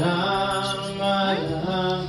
Ramayana.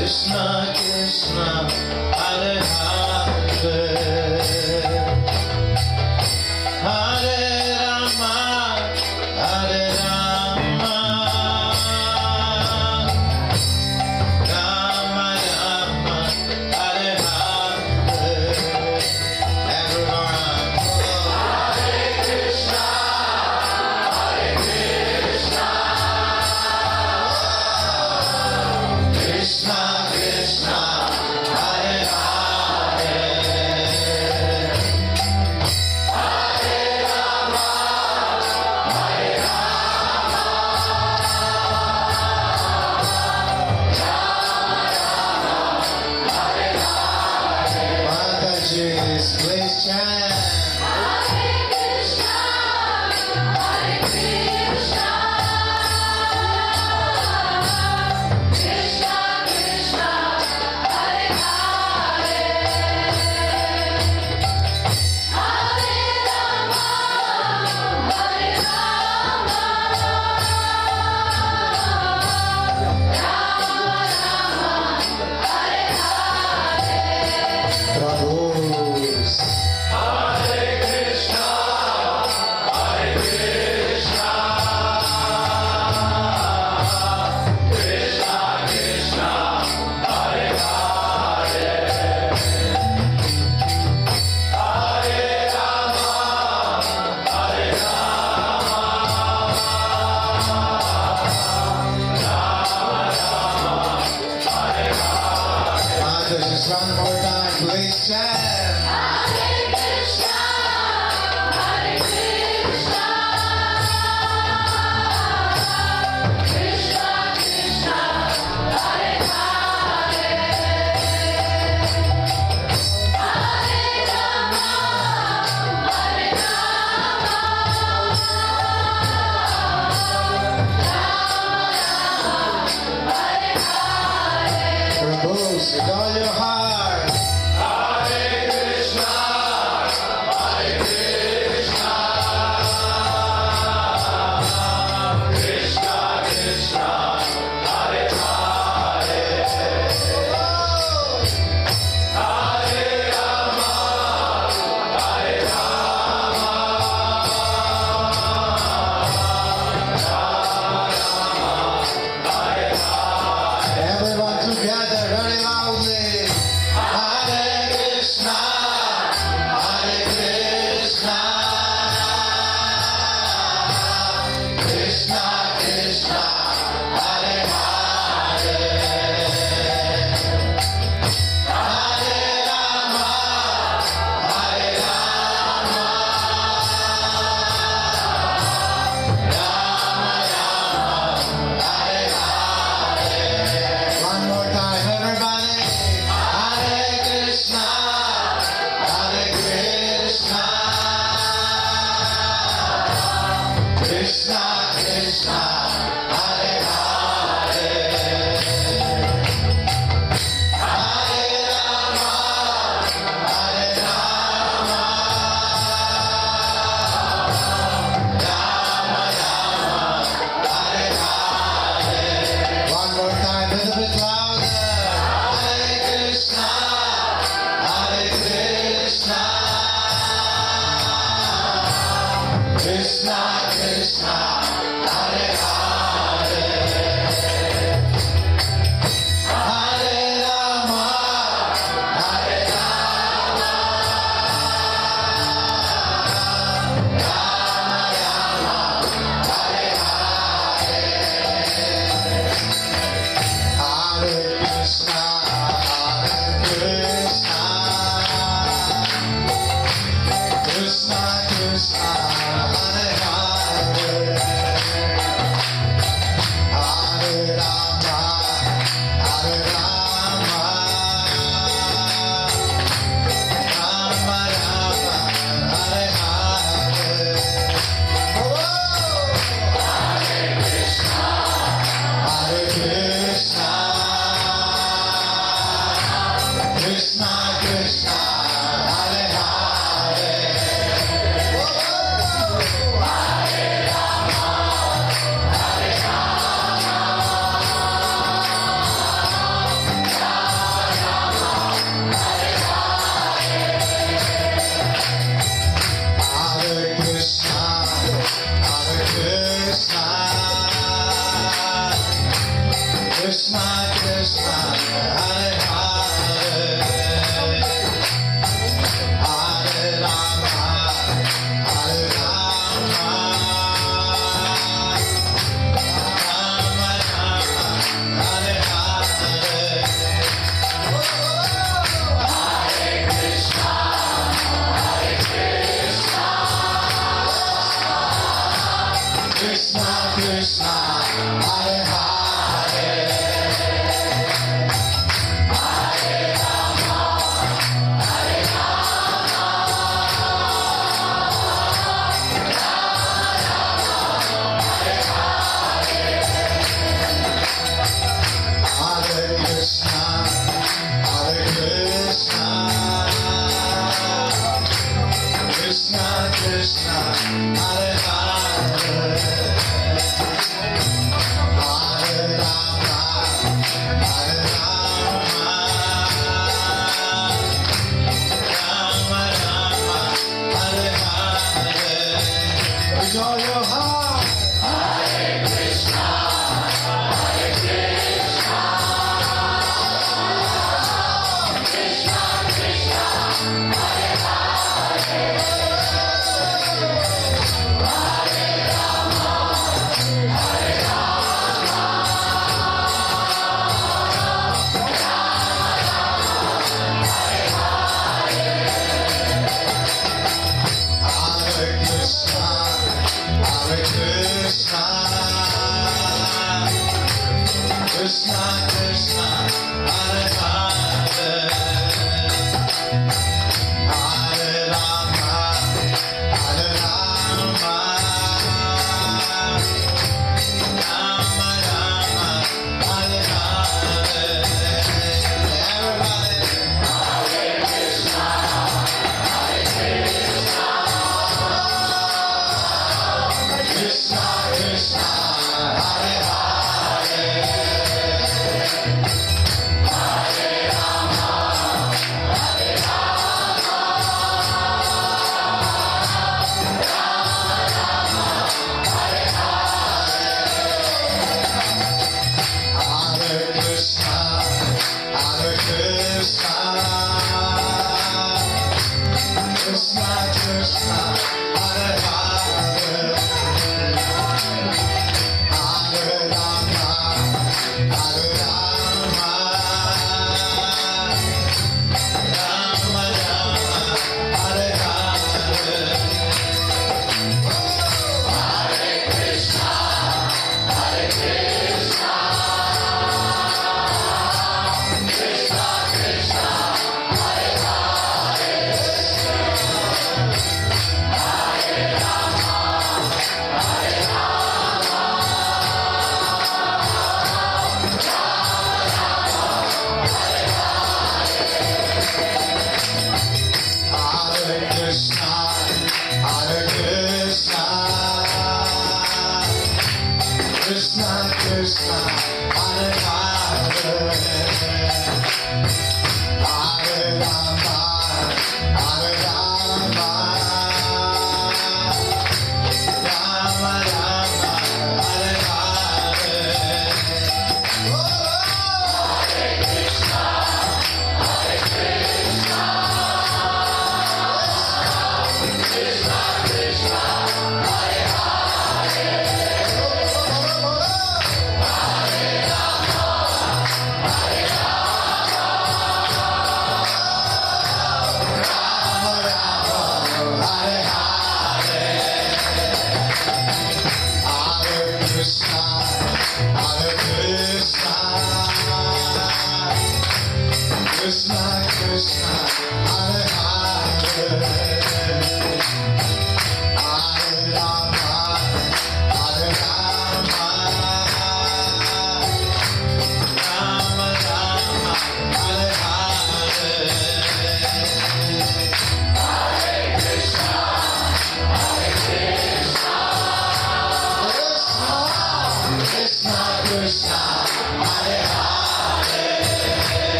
Krishna Krishna, Hare Hare,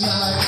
night.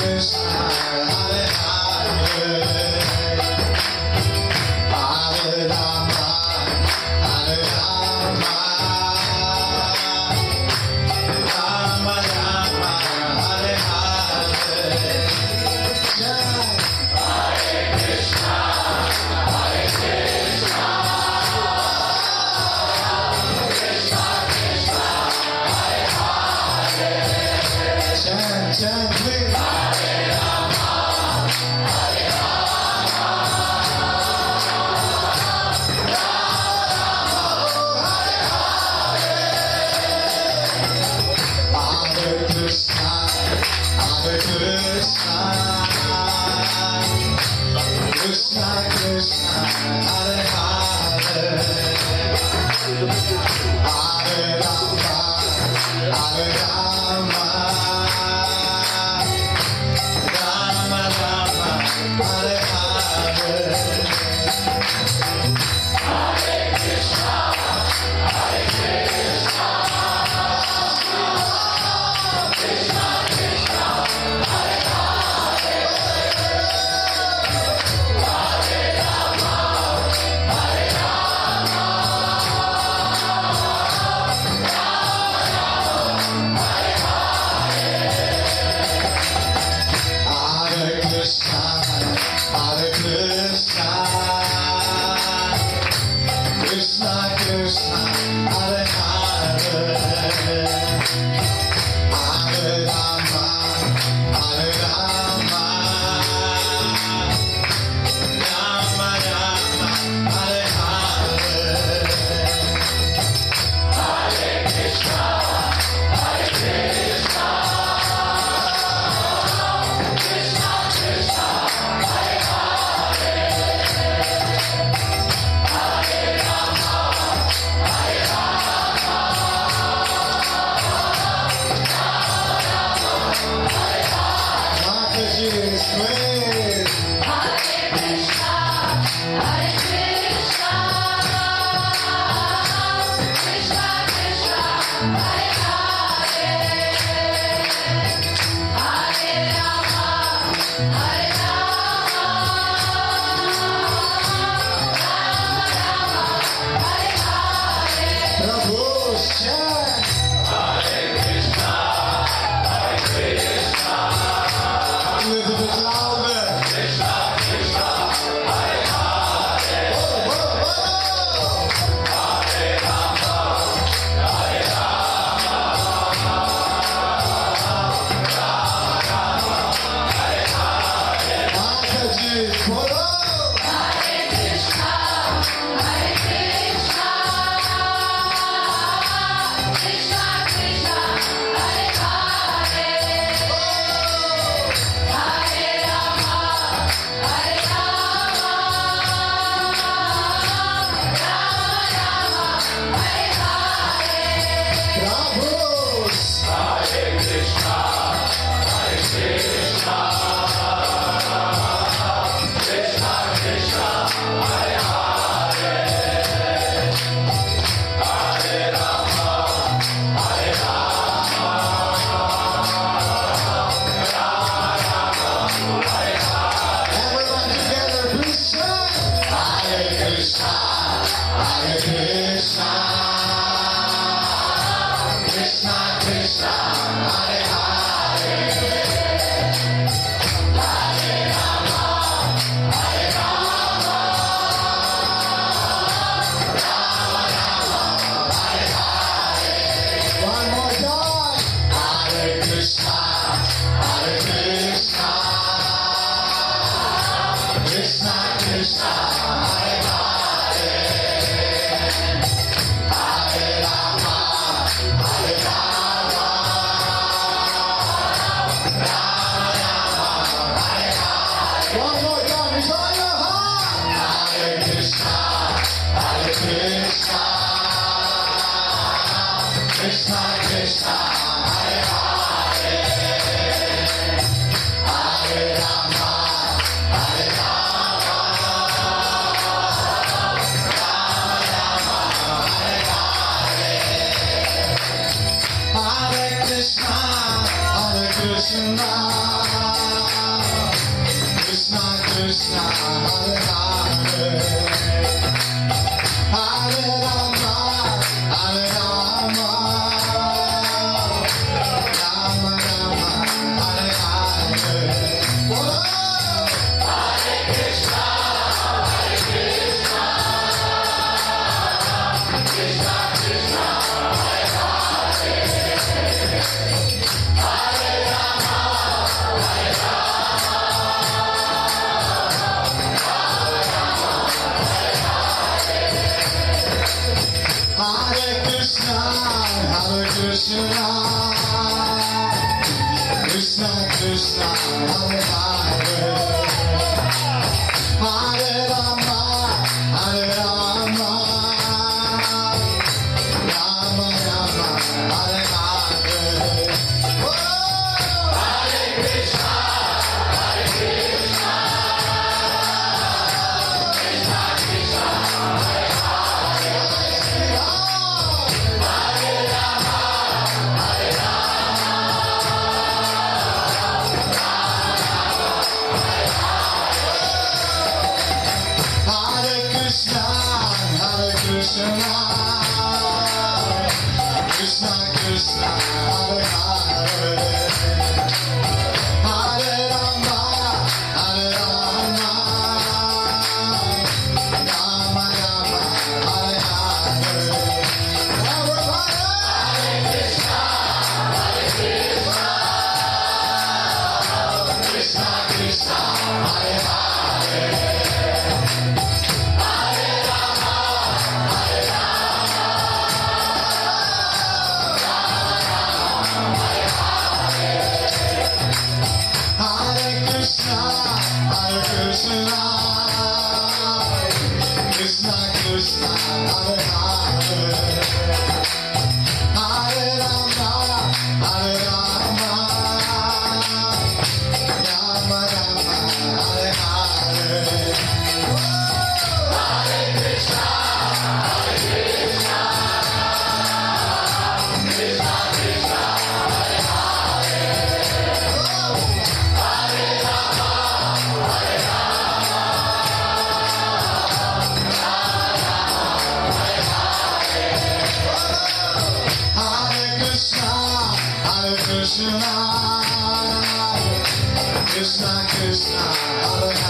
Krishna Krishna, Hare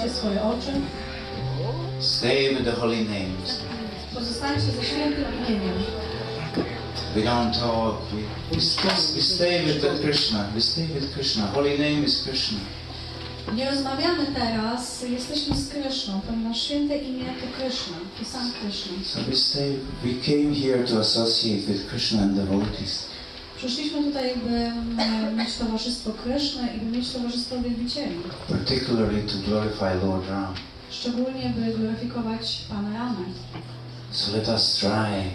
Zamknijcie swoje oczy, Stay with the holy names. pozostańcie ze świętym imieniem. We don't talk. We, we, stay, we stay with the Krishna. We stay with Krishna. Holy name is Krishna. Nie rozmawiamy teraz, jesteśmy z Kryszną, ponieważ święte imię to Kryszna, to sam Kryszna. So we stay. We came here to associate with Krishna and devotees. Przyszliśmy tutaj, by e, mieć towarzystwo Kryszny i by mieć towarzystwo wielbicieli. particularly to glorify Lord Ram. Szczególnie, by gloryfikować Pana Ramę. So let us try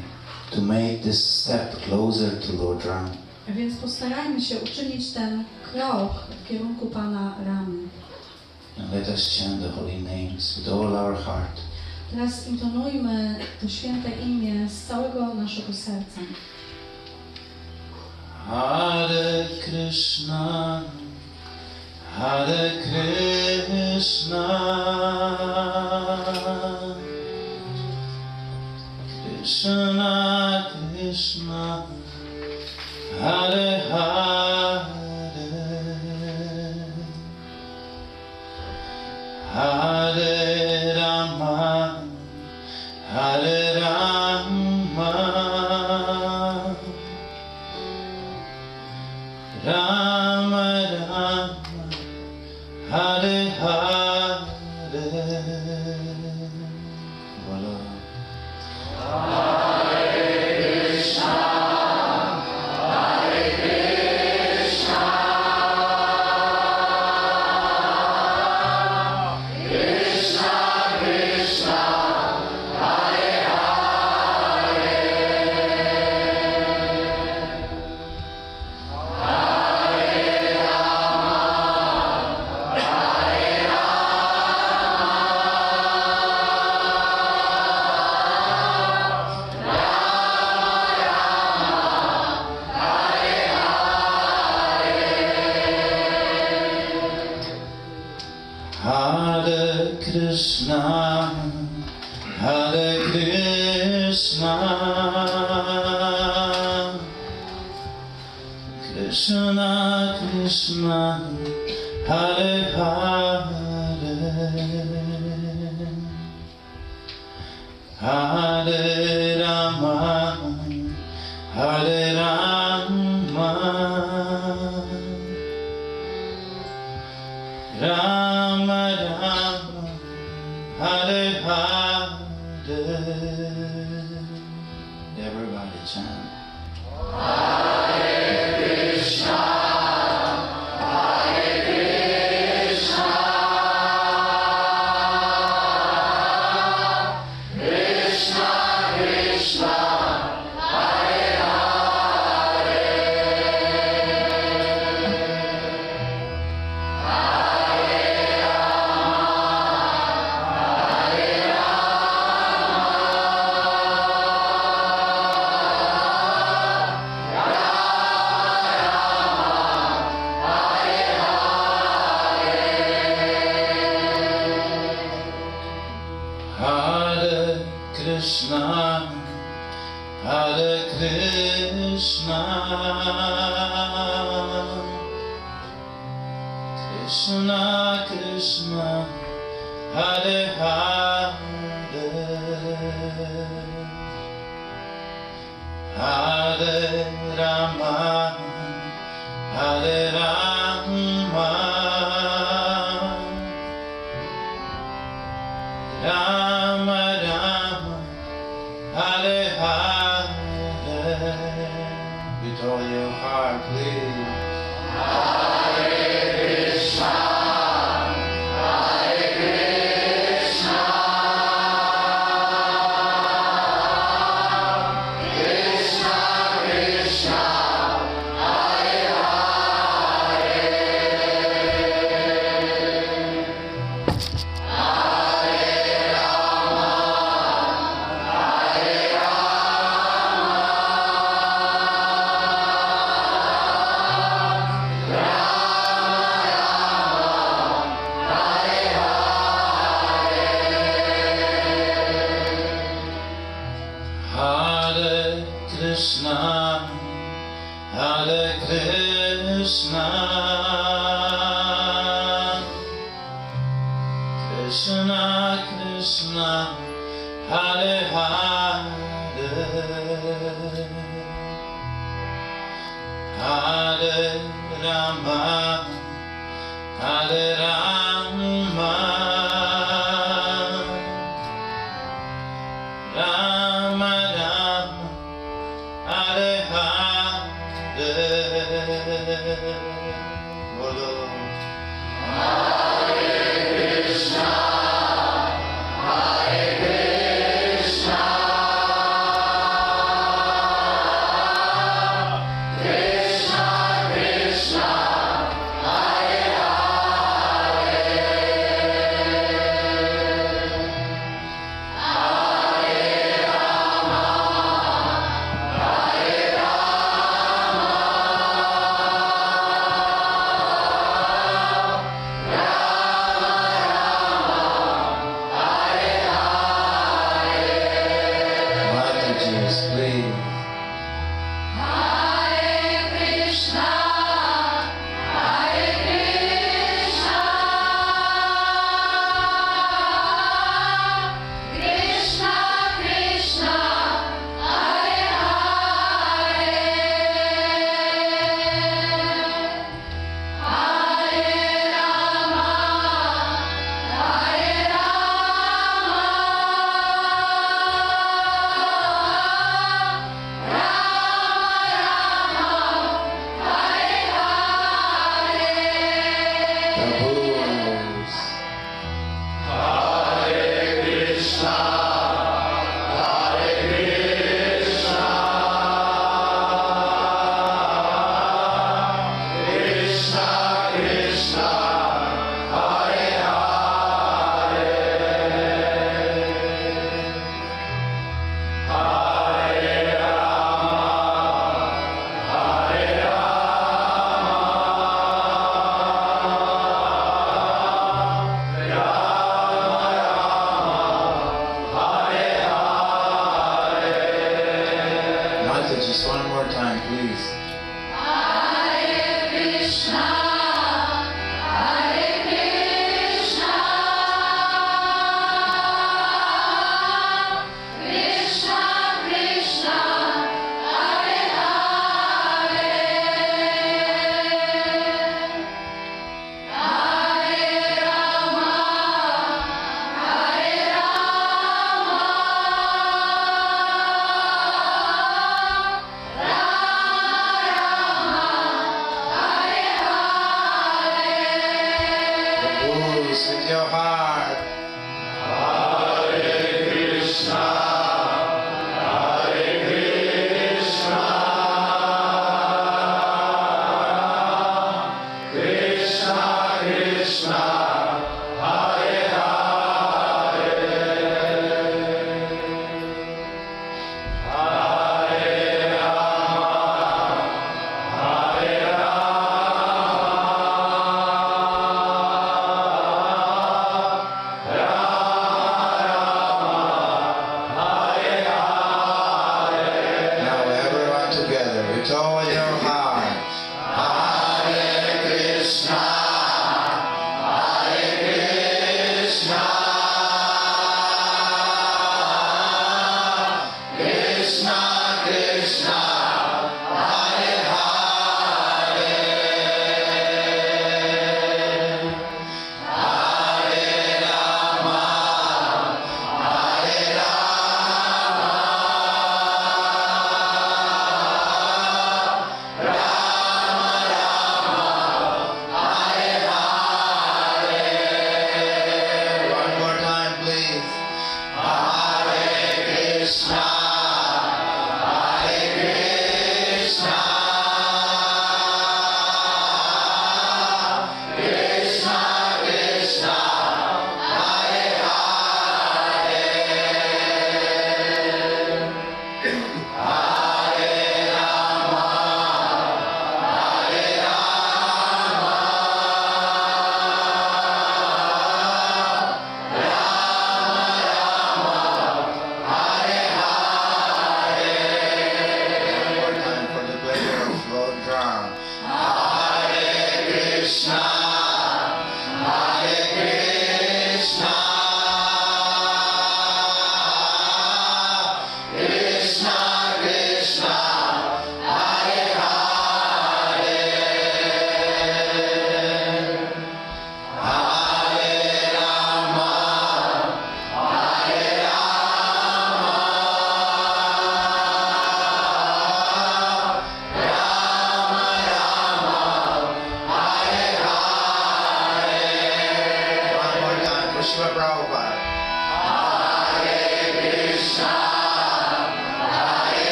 to make this step closer to Lord Ram. Więc postarajmy się uczynić ten krok w kierunku Pana Ramy. And let us chant the holy names with all our heart. Teraz intonujmy to święte imię z całego naszego serca. Hare Krishna, Hare Krishna, Krishna Krishna, Hare Hare, Hare Rama, Hare Rama. Hare